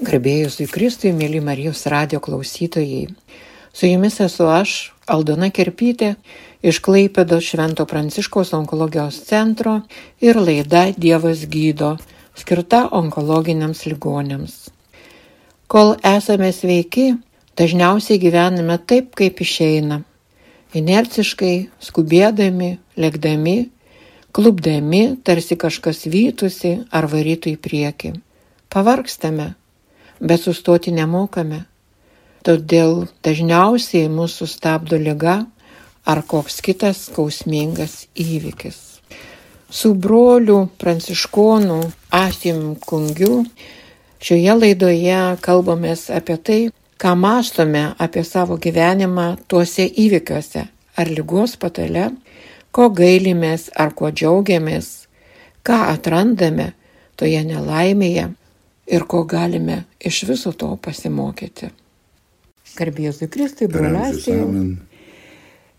Garbėjus į Kristui, mėly Marijos radio klausytojai. Su jumis esu aš, Aldona Kerpytė, iš Klaipėdos Švento Pranciškaus onkologijos centro ir laida Dievas gydo, skirta onkologiniams ligonėms. Kol esame sveiki, dažniausiai gyvename taip, kaip išeina. Inerciškai, skubėdami, lėkdami, klubdami, tarsi kažkas vytusi ar varytų į priekį. Pavarkstame bet sustoti nemokame. Todėl dažniausiai mūsų stabdo lyga ar koks kitas skausmingas įvykis. Su broliu pranciškonu Asim Kungiu šioje laidoje kalbamės apie tai, ką mąstome apie savo gyvenimą tuose įvykiuose, ar lygos patale, ko gailimės ar kuo džiaugiamės, ką atrandame toje nelaimėje ir ko galime iš viso to pasimokyti. Garbėzui Kristui, broliasiai.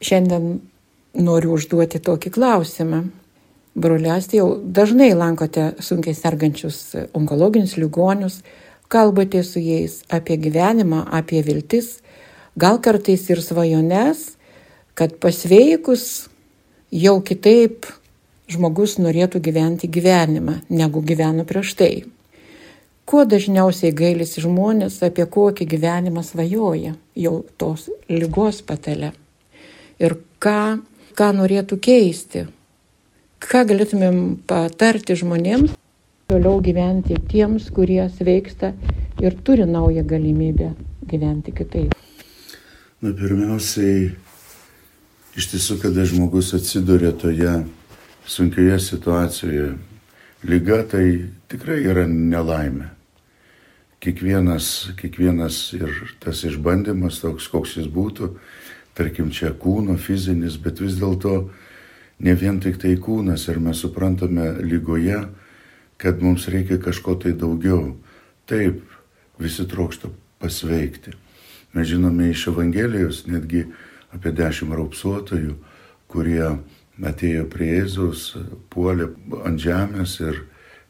Šiandien noriu užduoti tokį klausimą. Broliasiai jau dažnai lankote sunkiai sergančius onkologinius ligonius, kalbate su jais apie gyvenimą, apie viltis, gal kartais ir svajones, kad pasveikus jau kitaip žmogus norėtų gyventi gyvenimą, negu gyveno prieš tai. Kuo dažniausiai gailisi žmonės, apie kokį gyvenimą svajoja jau tos lygos patale. Ir ką, ką norėtų keisti. Ką galėtumėm patarti žmonėms toliau gyventi tiems, kurie sveiksta ir turi naują galimybę gyventi kitaip. Na, pirmiausiai, iš tiesų, kada žmogus atsiduria toje sunkioje situacijoje, lyga tai tikrai yra nelaimė kiekvienas, kiekvienas ir tas išbandymas toks, koks jis būtų, tarkim, čia kūno fizinis, bet vis dėlto ne vien tik tai kūnas ir mes suprantame lygoje, kad mums reikia kažko tai daugiau. Taip, visi trokšta pasveikti. Mes žinome iš Evangelijos netgi apie dešimt raupsuotojų, kurie atėjo prie Jėzus, puolė ant žemės ir,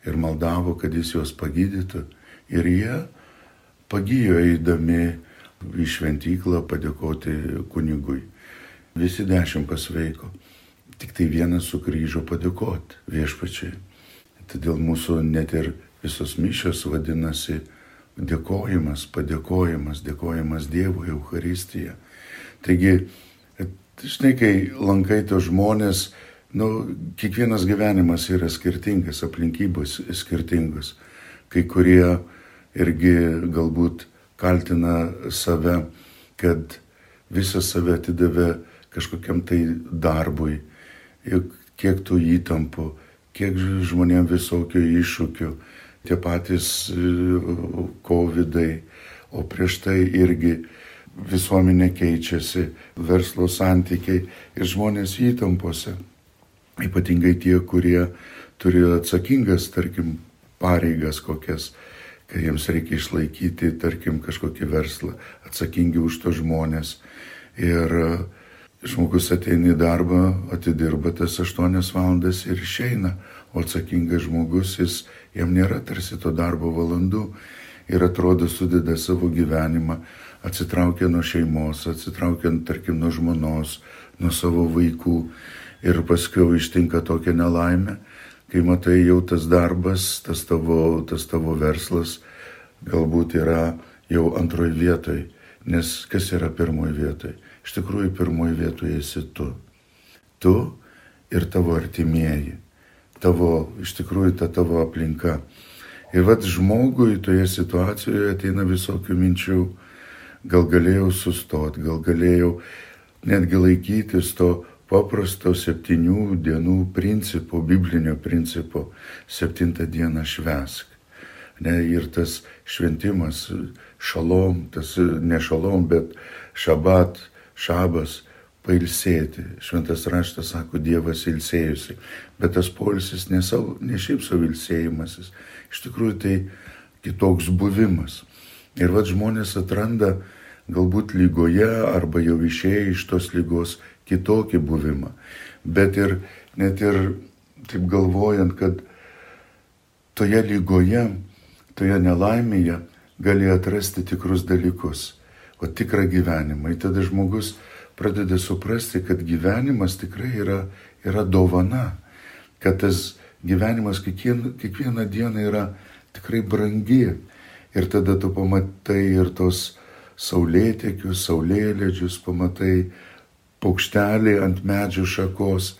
ir maldavo, kad jis juos pagydytų. Ir jie pagijo eidami į šventyklą padėkoti kunigui. Visi dešimt pasveiko. Tik tai vienas sugrįžo padėkoti viešpačiai. Todėl mūsų net ir visos mišios vadinasi dėkojimas, padėkojimas, dėkojimas Dievui, Euharistija. Taigi, žinai, kai lankai tos žmonės, nu, kiekvienas gyvenimas yra skirtingas, aplinkybos skirtingos. Kai kurie irgi galbūt kaltina save, kad visą save atidavė kažkokiam tai darbui, kiek tų įtampų, kiek žmonėm visokio iššūkių, tie patys COVID-ai, o prieš tai irgi visuomenė keičiasi, verslo santykiai ir žmonės įtampose. Ypatingai tie, kurie turi atsakingas, tarkim, pareigas kokias, kai jiems reikia išlaikyti, tarkim, kažkokį verslą, atsakingi už to žmonės. Ir e, žmogus ateina į darbą, atidirba tas 8 valandas ir išeina, o atsakingas žmogus, jis, jam nėra tarsi to darbo valandų. Ir atrodo sudeda savo gyvenimą, atsitraukia nuo šeimos, atsitraukia, tarkim, nuo žmonos, nuo savo vaikų. Ir paskui ištinka tokia nelaimė kai matai jau tas darbas, tas tavo, tas tavo verslas galbūt yra jau antroji vietoj, nes kas yra pirmoji vietoj? Iš tikrųjų, pirmoji vietoje esi tu. Tu ir tavo artimieji, tavo, iš tikrųjų, ta tavo aplinka. Ir vad žmogui toje situacijoje ateina visokių minčių, gal galėjau sustoti, gal galėjau netgi laikytis to paprasto septynių dienų principo, biblinio principo, septintą dieną švesk. Ne, ir tas šventimas, šalom, tas ne šalom, bet šabat, šabas, pailsėti. Šventas raštas sako, Dievas ilsėjusi. Bet tas polisis ne, savo, ne šiaip savo ilsėjimasis, iš tikrųjų tai kitoks buvimas. Ir vad žmonės atranda galbūt lygoje arba jau išėję iš tos lygos kitokį buvimą. Bet ir net ir taip galvojant, kad toje lygoje, toje nelaimėje gali atrasti tikrus dalykus, o tikrą gyvenimą. Ir tada žmogus pradeda suprasti, kad gyvenimas tikrai yra, yra dovana, kad tas gyvenimas kiekvieną, kiekvieną dieną yra tikrai brangi. Ir tada tu pamatai ir tos saulėtekius, saulėledžius, pamatai paukštelį ant medžio šakos,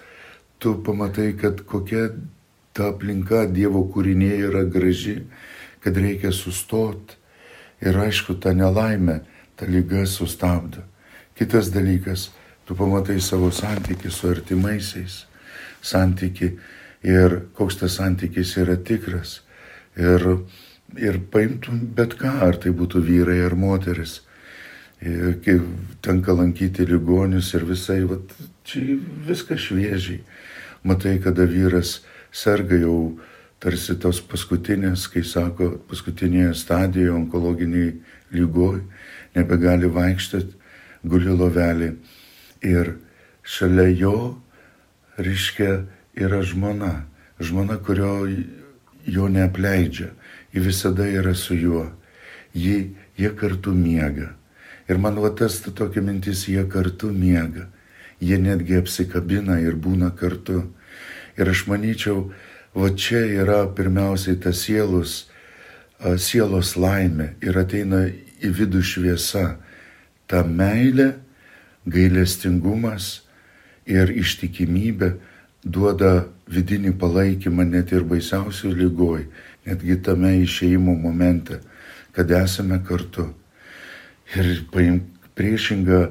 tu pamatai, kad kokia ta aplinka Dievo kūrinėje yra graži, kad reikia sustoti. Ir aišku, ta nelaimė, ta lyga sustabdo. Kitas dalykas, tu pamatai savo santykių su artimaisiais, santykių ir koks tas santykis yra tikras. Ir, ir paimtum bet ką, ar tai būtų vyrai ar moteris. Ir kai tenka lankyti ligonius ir visai, va, čia viskas šviežiai. Matai, kada vyras serga jau tarsi tos paskutinės, kai sako, paskutinėje stadijoje onkologiniai lygoj, nebegali vaikštyti, guli lovelį. Ir šalia jo, reiškia, yra žmona. Žmona, kurio jo neapleidžia. Ji visada yra su juo. Ji, jie kartu miega. Ir man va tas ta tokia mintis, jie kartu miega. Jie netgi apsikabina ir būna kartu. Ir aš manyčiau, va čia yra pirmiausiai tas sielos, sielos laimė ir ateina į vidų šviesa. Ta meilė, gailestingumas ir ištikimybė duoda vidinį palaikymą net ir baisiausių lygoj, netgi tame išeimo momente, kad esame kartu. Ir paim priešingą,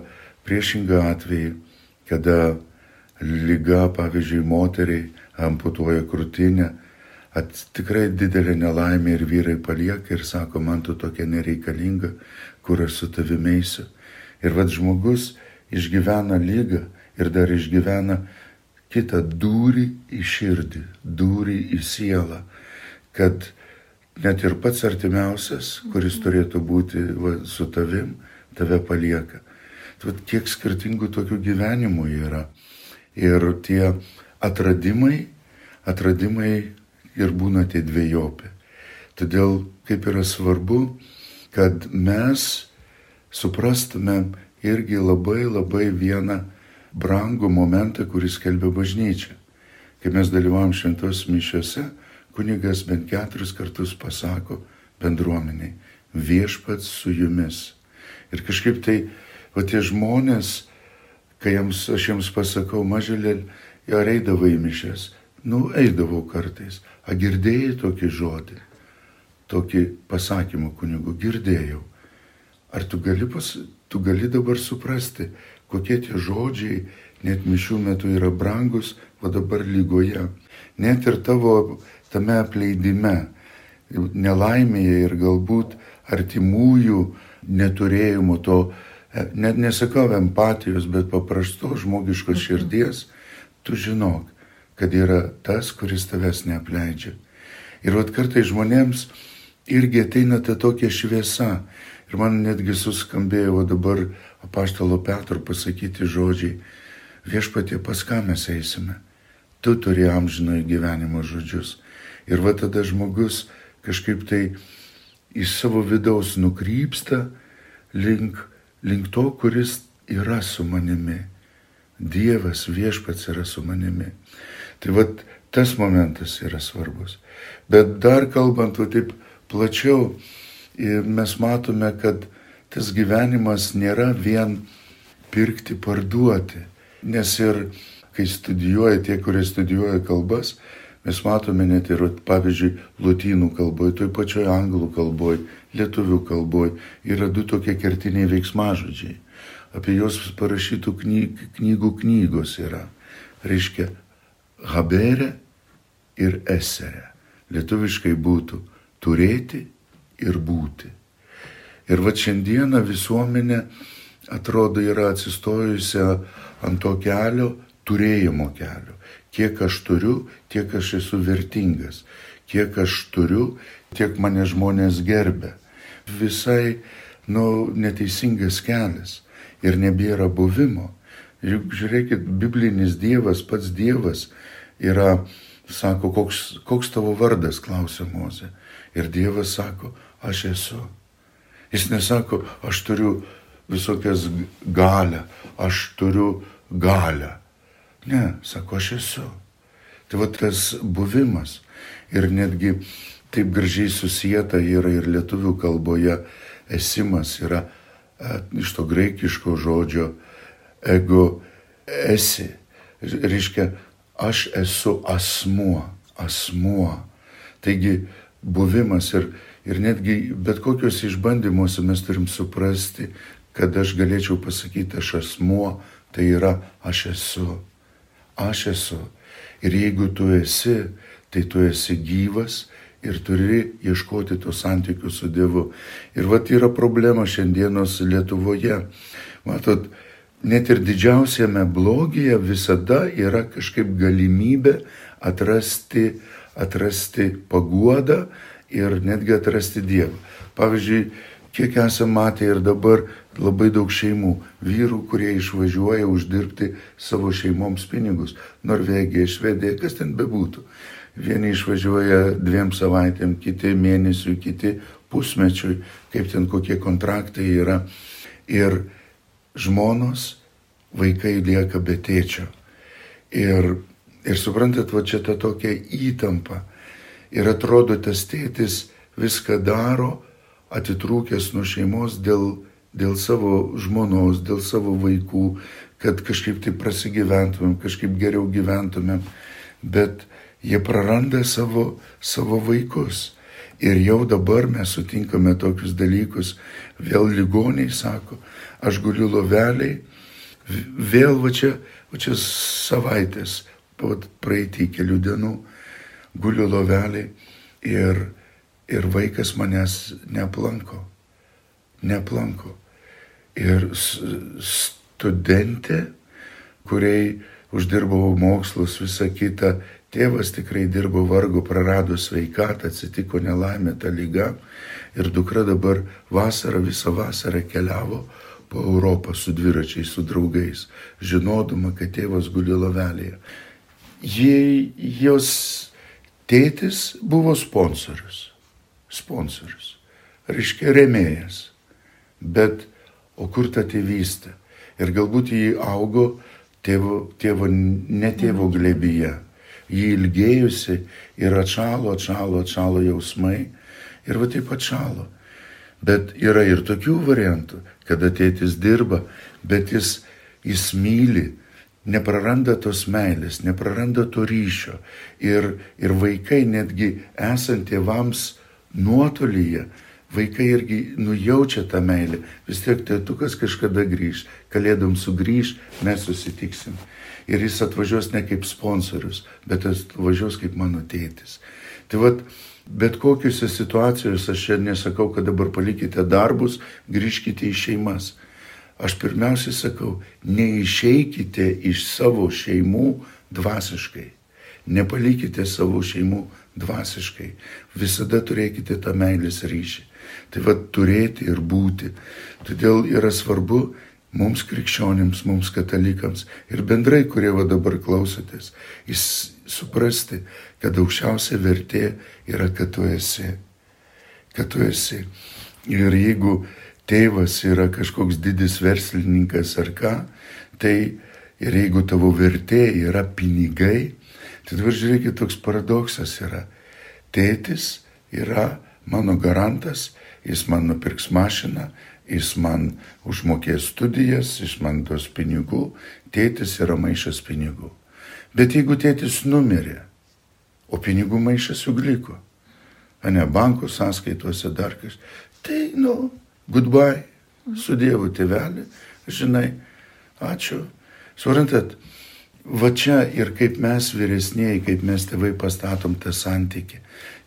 priešingą atvejį, kada lyga, pavyzdžiui, moteriai amputuoja krūtinę, at tikrai didelė nelaimė ir vyrai palieka ir sako, man tu tokia nereikalinga, kur aš su tavimėsiu. Ir vad žmogus išgyvena lygą ir dar išgyvena kitą durį į širdį, durį į sielą, kad net ir pats artimiausias, kuris turėtų būti va, su tavim, tave palieka. Tai kiek skirtingų tokių gyvenimų yra. Ir tie atradimai, atradimai ir būna tie dviejopi. Todėl kaip yra svarbu, kad mes suprastumėm irgi labai labai vieną brangų momentą, kuris skelbia bažnyčia. Kai mes dalyvavom šventos mišiuose, kunigas bent keturis kartus pasako bendruomeniai, viešpats su jumis. Ir kažkaip tai, va tie žmonės, kai jiems, aš jiems pasakau, maželė, ar eidavo į mišes, nu, eidavau kartais, a girdėjai tokį žodį, tokį pasakymą kunigų, girdėjau. Ar tu gali, pas, tu gali dabar suprasti, kokie tie žodžiai net mišių metu yra brangus, o dabar lygoje. Net ir tavo tame apleidime, nelaimėje ir galbūt artimųjų neturėjimo to, net nesakau empatijos, bet paprasto žmogiškos širdies, tu žinok, kad yra tas, kuris tavęs neapleidžia. Ir vat kartai žmonėms irgi ateina ta tokia šviesa. Ir man netgi suskambėjo dabar apaštalo Petro pasakyti žodžiai, viešpatie pas ką mes eisime. Tu turi amžinojo gyvenimo žodžius. Ir va tada žmogus kažkaip tai į savo vidaus nukrypsta link, link to, kuris yra su manimi. Dievas viešpats yra su manimi. Tai va tas momentas yra svarbus. Bet dar kalbant, va taip plačiau, mes matome, kad tas gyvenimas nėra vien pirkti, parduoti. Nes ir kai studijuoja tie, kurie studijuoja kalbas, mes matome net ir, pavyzdžiui, lotynų kalboje, toj pačioj anglų kalboje, lietuvių kalboje yra du tokie kertiniai veiksmažodžiai. Apie juos parašytų knyg, knygų knygos yra. Reiškia, haberė ir eserė. Lietuviškai būtų turėti ir būti. Ir va šiandieną visuomenė atrodo yra atsistojusi ant to kelio, turėjimo kelio. Kiek aš turiu, tiek aš esu vertingas. Kiek aš turiu, tiek mane žmonės gerbė. Visai, nu, neteisingas kelias. Ir nebėra buvimo. Juk žiūrėkit, biblinis Dievas, pats Dievas yra, sako, koks, koks tavo vardas, klausia Mozė. Ir Dievas sako, aš esu Jis nesako, aš turiu visokias galę, aš turiu galę. Ne, sako, aš esu. Tai va tas buvimas ir netgi taip gražiai susijęta yra ir lietuvių kalboje esimas yra e, iš to graikiško žodžio ego esi. Reiškia, aš esu asmuo, asmuo. Taigi buvimas ir, ir netgi bet kokios išbandymuose mes turim suprasti, kad aš galėčiau pasakyti aš asmuo, tai yra aš esu. Aš esu. Ir jeigu tu esi, tai tu esi gyvas ir turi ieškoti tų santykių su Dievu. Ir vat yra problema šiandienos Lietuvoje. Matot, net ir didžiausiame blogyje visada yra kažkaip galimybė atrasti, atrasti paguodą ir netgi atrasti Dievą. Pavyzdžiui, kiek esame matę ir dabar labai daug šeimų, vyrų, kurie išvažiuoja uždirbti savo šeimoms pinigus. Norvegija, Švedija, kas ten bebūtų. Vieni išvažiuoja dviem savaitėm, kiti mėnesiui, kiti pusmečiui, kaip ten kokie kontraktai yra. Ir žmonos, vaikai lieka be tėčio. Ir, ir suprantat, va čia ta tokia įtampa. Ir atrodo, tas tėtis viską daro, atitrūkęs nuo šeimos dėl, dėl savo žmonos, dėl savo vaikų, kad kažkaip tai prasigyventumėm, kažkaip geriau gyventumėm, bet jie praranda savo, savo vaikus. Ir jau dabar mes sutinkame tokius dalykus, vėl ligoniai sako, aš guliu loveliai, vėl va čia, va čia savaitės, praeitį kelių dienų, guliu loveliai. Ir ir vaikas manęs neaplanko. Neaplanko. Ir studentė, kuriai uždirbau mokslus, visą kitą, tėvas tikrai dirbo vargu, prarado sveikatą, atsitiko nelaimė ta lyga ir dukra dabar vasarą, visą vasarą keliavo po Europą su dviračiais, su draugais, žinodama, kad tėvas guli lavelėje. Jie, jos tėtis buvo sponsorius sponsorius, reiškia remėjas. Bet o kur ta tėvystė? Ir galbūt jį augo tėvo, tėvo ne tėvo glebyje. Jį ilgėjusi ir atšalo, atšalo, atšalo jausmai. Ir va taip atšalo. Bet yra ir tokių variantų, kada tėtis dirba, bet jis, jis myli, nepraranda tos meilės, nepraranda to ryšio. Ir, ir vaikai netgi esant tėvams nuotolyje vaikai irgi nujaučia tą meilę. Vis tiek tėtukas kažkada grįž, kalėdom sugrįž, mes susitiksim. Ir jis atvažiuos ne kaip sponsorius, bet atvažiuos kaip mano tėtis. Tai vad, bet kokiuose situacijose aš čia nesakau, kad dabar palikite darbus, grįžkite į šeimas. Aš pirmiausiai sakau, neišeikite iš savo šeimų dvasiškai. Nepalikite savo šeimų dvasiškai. Visada turėkite tą meilės ryšį. Tai vad turėti ir būti. Todėl yra svarbu mums krikščionims, mums katalikams ir bendrai, kurie va dabar klausotės, suprasti, kad aukščiausia vertė yra, kad tu esi. Kad tu esi. Ir jeigu tėvas yra kažkoks didis verslininkas ar ką, tai ir jeigu tavo vertė yra pinigai, Tai dabar žiūrėkit, toks paradoksas yra. Tėtis yra mano garantas, jis man nupirks mašiną, jis man užmokės studijas, jis man duos pinigų, tėtis yra maišas pinigų. Bet jeigu tėtis numirė, o pinigų maišas juk liko, o ne bankų sąskaituose dar kas, tai, nu, goodbye, su Dievu tėvelį, žinai, ačiū. Suprantat, va čia ir kaip mes vyresnėji, kaip mes tėvai pastatom tą santykį.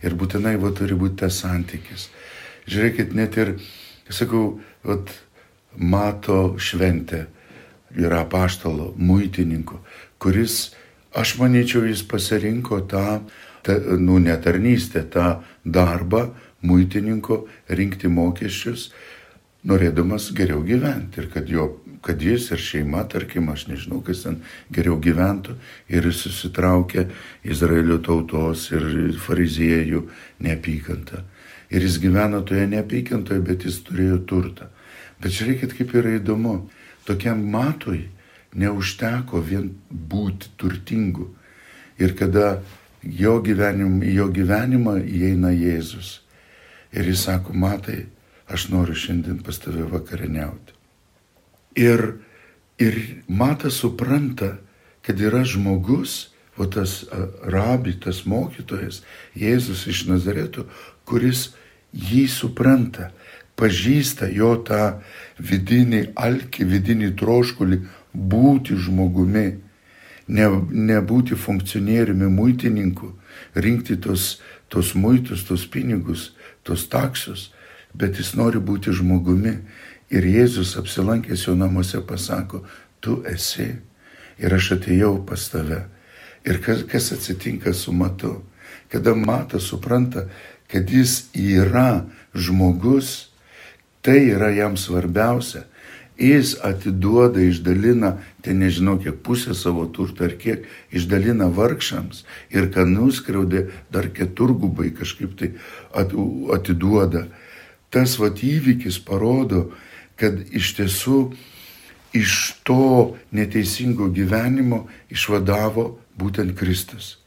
Ir būtinai va turi būti tas santykis. Žiūrėkit, net ir, sakau, vat, mato šventė yra paštalo, muitininko, kuris, aš manyčiau, jis pasirinko tą, ta, nu, netarnystę, tą darbą muitininko rinkti mokesčius, norėdamas geriau gyventi ir kad jo kad jis ir šeima, tarkim, aš nežinau, kas ten geriau gyventų ir susitraukė Izraelio tautos ir fariziejų neapykantą. Ir jis gyveno toje neapykantoje, bet jis turėjo turtą. Bet žiūrėkit, kaip yra įdomu. Tokiam matui neužteko vien būti turtingu. Ir kada jo, gyvenim, jo gyvenimą įeina Jėzus. Ir jis sako, matai, aš noriu šiandien pas tave vakarieniauti. Ir, ir matas supranta, kad yra žmogus, o tas rabi, tas mokytojas, Jėzus iš Nazareto, kuris jį supranta, pažįsta jo tą vidinį alkį, vidinį troškulį būti žmogumi, ne, nebūti funkcionieriumi, muitininku, rinkti tos, tos muitus, tos pinigus, tos taksus, bet jis nori būti žmogumi. Ir Jėzus apsilankęs jo namuose pasako, tu esi ir aš atėjau pas tave. Ir kas, kas atsitinka su matu? Kada matas supranta, kad jis yra žmogus, tai yra jam svarbiausia jis atiduoda, išdalina, ten nežinau kiek pusę savo turto ar kiek, išdalina vargšams ir ką nuskriaudė, dar keturgubai kažkaip tai atiduoda. Tas vat įvykis parodo, kad iš tiesų iš to neteisingo gyvenimo išvadavo būtent Kristus.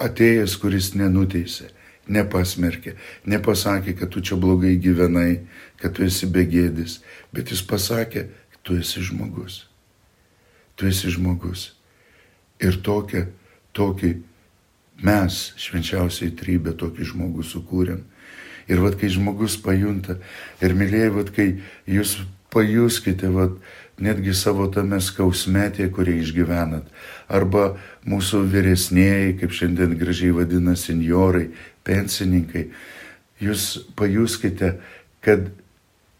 Atėjęs, kuris nenuteisė, nepasmerkė, nepasakė, kad tu čia blogai gyvenai, kad tu esi begėdis, bet jis pasakė, tu esi žmogus. Tu esi žmogus. Ir tokia, tokį mes švenčiausiai trybę tokį žmogų sukūrėm. Ir vad kai žmogus pajunta, ir mylėjai, vad kai jūs pajuskite, vad netgi savo tame skausmetėje, kurį išgyvenat, arba mūsų vyresnėjai, kaip šiandien gražiai vadina seniorai, pensininkai, jūs pajuskite, kad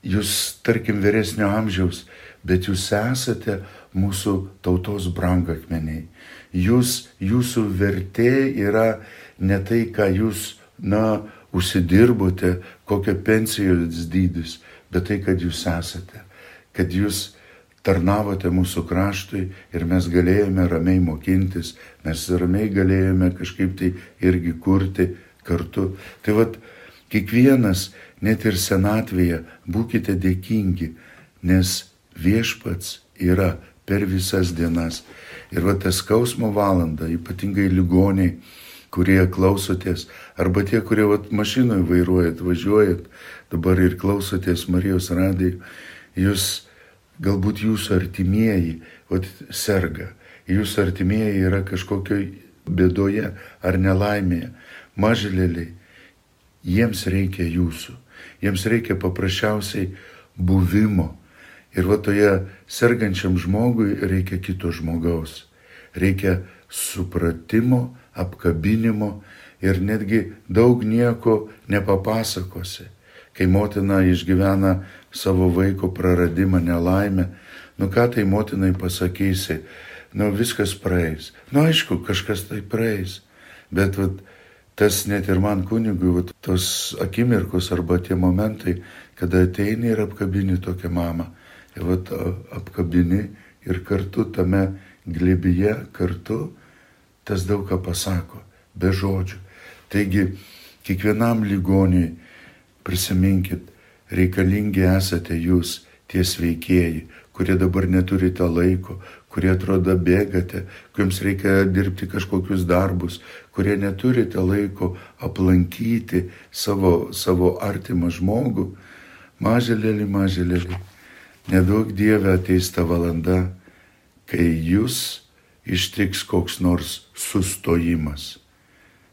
jūs, tarkim, vyresnio amžiaus, bet jūs esate mūsų tautos brangakmeniai. Jūs, jūsų vertė yra ne tai, ką jūs, na, užsidirbote, kokia pensijos dydis, bet tai, kad jūs esate, kad jūs tarnavote mūsų kraštui ir mes galėjome ramiai mokintis, mes ramiai galėjome kažkaip tai irgi kurti kartu. Tai vad, kiekvienas net ir senatvėje būkite dėkingi, nes viešpats yra per visas dienas. Ir va tas skausmo valanda, ypatingai ligoniai, kurie klausotės, arba tie, kurie va, mašinoje vairuojat, važiuojat, dabar ir klausotės Marijos radijai, jūs galbūt jūsų artimieji va, serga, jūsų artimieji yra kažkokioj bėdoje ar nelaimėje, mažylėliai, jiems reikia jūsų. Jiems reikia paprasčiausiai buvimo. Ir va toje sergančiam žmogui reikia kito žmogaus. Reikia supratimo, apkabinimo ir netgi daug nieko nepapasakosi. Kai motina išgyvena savo vaiko praradimą, nelaimę, nu ką tai motinai pasakysi, nu viskas praeis. Nu aišku, kažkas tai praeis. Bet vat, tas net ir man kunigui, vat, tos akimirkos arba tie momentai, kada ateini ir apkabini tokią mamą. Ir vat, apkabini ir kartu tame glebyje, kartu tas daug ką pasako, be žodžių. Taigi, kiekvienam ligoniui prisiminkit, reikalingi esate jūs, tie sveikieji, kurie dabar neturite laiko, kurie atrodo bėgate, kuriems reikia dirbti kažkokius darbus, kurie neturite laiko aplankyti savo, savo artimą žmogų, maželėlį, maželėlį, nedaug Dieve ateis ta valanda, kai jūs ištiks koks nors sustojimas.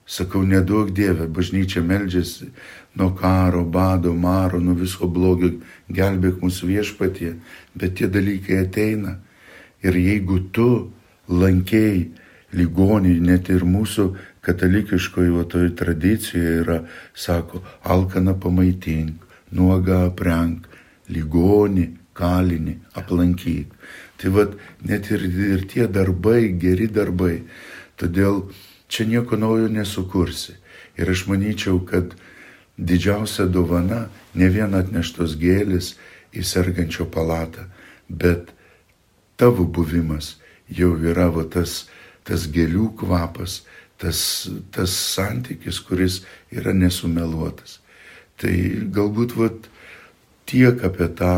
Sakau, nedaug Dieve, bažnyčia meldžiasi nuo karo, bado, maro, nuo viso blogio, gelbėk mūsų viešpatie, bet tie dalykai ateina Ir jeigu tu lankėjai ligonį, net ir mūsų katalikiškoje toj tradicijoje yra, sako, alkana pamaitink, nuoga aprenk, ligonį, kalinį aplankyk. Tai vad, net ir, ir tie darbai, geri darbai. Todėl čia nieko naujo nesukursi. Ir aš manyčiau, kad didžiausia dovana ne vien atneštos gėlis į sergančio palatą, bet tavo buvimas jau yra va, tas, tas gėlių kvapas, tas, tas santykis, kuris yra nesumeluotas. Tai galbūt vat, tiek apie tą,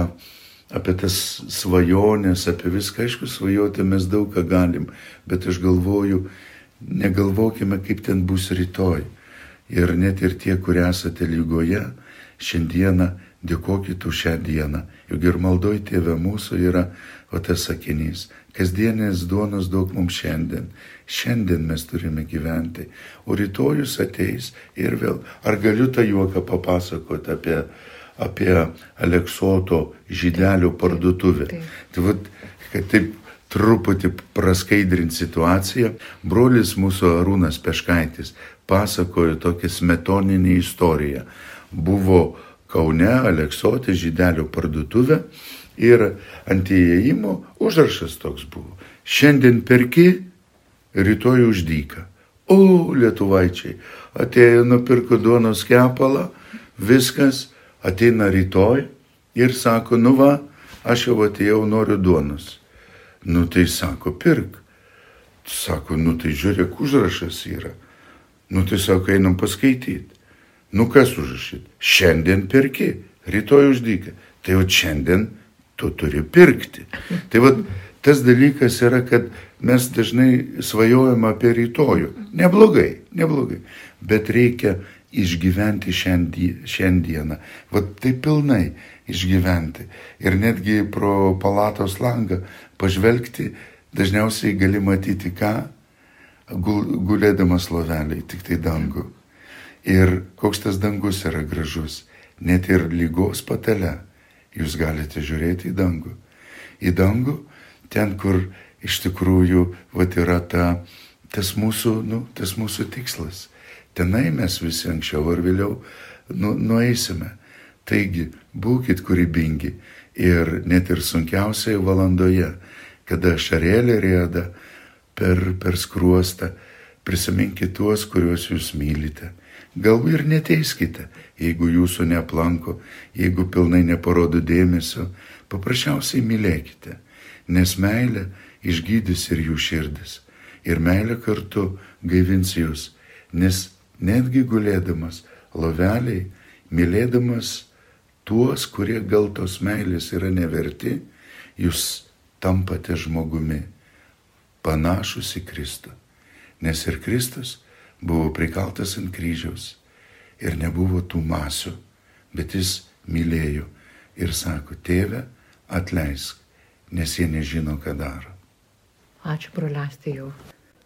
apie tas svajonės, apie viską, aišku, svajoti mes daug ką galim, bet aš galvoju, negalvokime, kaip ten bus rytoj. Ir net ir tie, kurie esate lygoje, šiandieną dėkokit už šią dieną. Juk ir maldoj tėvė mūsų yra o tas sakinys. Kasdienės duonos daug mums šiandien. Šiandien mes turime gyventi. O rytojus ateis ir vėl. Ar galiu tą juoką papasakoti apie, apie Aleksoto žydelio parduotuvę? Tai vad, kad taip truputį praskaidrinti situaciją, brolis mūsų Arūnas Peškaitis pasakojo tokią smetoninį istoriją. Buvo Kaune Aleksotė žydelio parduotuvė ir ant įėjimo užrašas toks buvo. Šiandien perki, rytoj uždyka. O, lietuvaičiai, atėjo nupirko duonos kepalą, viskas, ateina rytoj ir sako, nu va, aš jau atėjau, noriu duonos. Nu tai sako, pirk. Sako, nu tai žiūrėk, užrašas yra. Nu tai sako, einam paskaityti. Nu kas užrašyt? Šiandien perki, rytoj uždyka. Tai jau šiandien tu turi pirkti. Tai vad tas dalykas yra, kad mes dažnai svajojam apie rytojų. Neblogai, neblogai. Bet reikia išgyventi šiandieną. Vat tai pilnai išgyventi. Ir netgi pro palatos langą pažvelgti, dažniausiai gali matyti ką, gulėdamas loveliai, tik tai dangų. Ir koks tas dangus yra gražus. Net ir lygos patale jūs galite žiūrėti į dangų. Į dangų, ten, kur iš tikrųjų vat, yra ta, tas, mūsų, nu, tas mūsų tikslas. Tenai mes visi anksčiau ar vėliau nu, nueisime. Taigi, būkite kūrybingi ir net ir sunkiausioje valandoje, kada šarėlė rėda per, per skruostą, prisiminkite tuos, kuriuos jūs mylite Gal ir neteiskite, jeigu jūsų neaplanko, jeigu pilnai neparodo dėmesio, paprasčiausiai mylėkite, nes meilė išgydys ir jų širdis. Ir meilė kartu gaivins jūs, nes netgi gulėdamas loveliai, mylėdamas tuos, kurie gal tos meilės yra neverti, jūs tampate žmogumi, panašus į Kristų. Nes ir Kristus buvo prikaltas ant kryžiaus ir nebuvo tų masių, bet jis mylėjo ir sako, tėve, atleisk, nes jie nežino, ką daro. Ačiū, broliastėjau.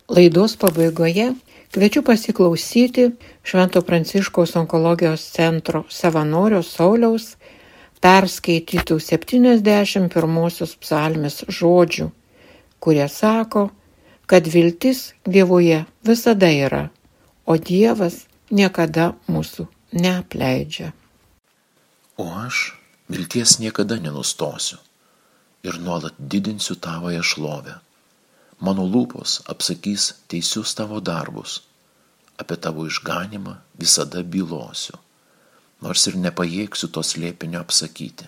Laidos pabaigoje kviečiu pasiklausyti Švento Pranciškaus onkologijos centro savanorio Sauliaus perskaitytų 71 psalmės žodžių, kurie sako, kad viltis Dievuje visada yra o Dievas niekada mūsų neapleidžia. O aš vilties niekada nenustosiu ir nuolat didinsiu tavoje šlovę. Mano lūpos apsakys teisius tavo darbus, apie tavo išganimą visada bylosiu, nors ir nepajėgsiu to slėpinio apsakyti.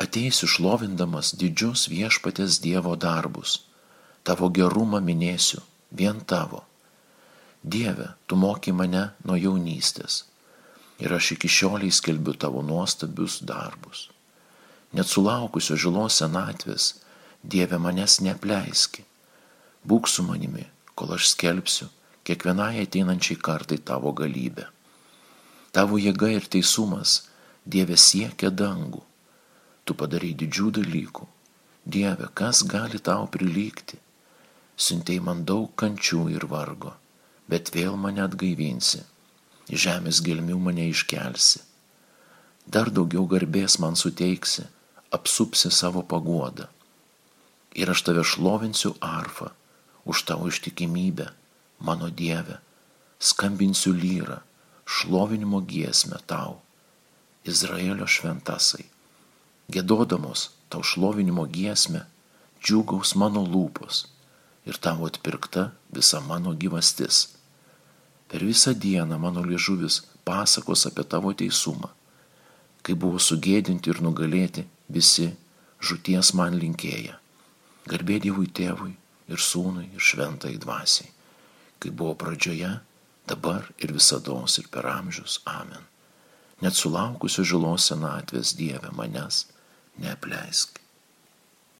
Ateisiu šlovindamas didžius viešpatės Dievo darbus, tavo gerumą minėsiu vien tavo Dieve, tu moki mane nuo jaunystės ir aš iki šioliai skelbiu tavo nuostabius darbus. Net sulaukusio žilos senatvės, Dieve manęs neapleiski. Būk su manimi, kol aš skelbsiu kiekvienai ateinančiai kartai tavo galybę. Tavo jėga ir teisumas, Dieve siekia dangų. Tu padarai didžių dalykų. Dieve, kas gali tau prilygti? Siuntei man daug kančių ir vargo bet vėl mane atgaivinsi, žemės gelmių mane iškelsi. Dar daugiau garbės man suteiksi, apsupsi savo paguodą. Ir aš tave šlovinsiu arfą už tavo ištikimybę, mano Dieve, skambinsiu lyrą, šlovinimo giesmę tau, Izraelio šventasai. Gėdodamos tau šlovinimo giesmę, džiugaus mano lūpos ir tavo atpirkta visa mano gyvastis Per visą dieną mano liežuvis pasakos apie tavo teisumą, kai buvo sugėdinti ir nugalėti visi žuties man linkėję. Garbė Dievui tėvui ir sūnui ir šventai dvasiai, kai buvo pradžioje, dabar ir visada ir per amžius. Amen. net sulaukusiu žilos senatvės Dieve manęs neapleisk.